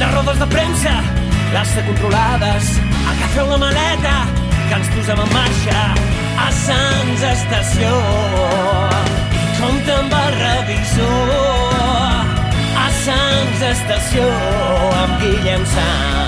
les rodes de premsa, les de controlades, agafeu la maleta, que ens posem en marxa a Sants Estació. Compte amb el revisor a Sants Estació amb Guillem Sants.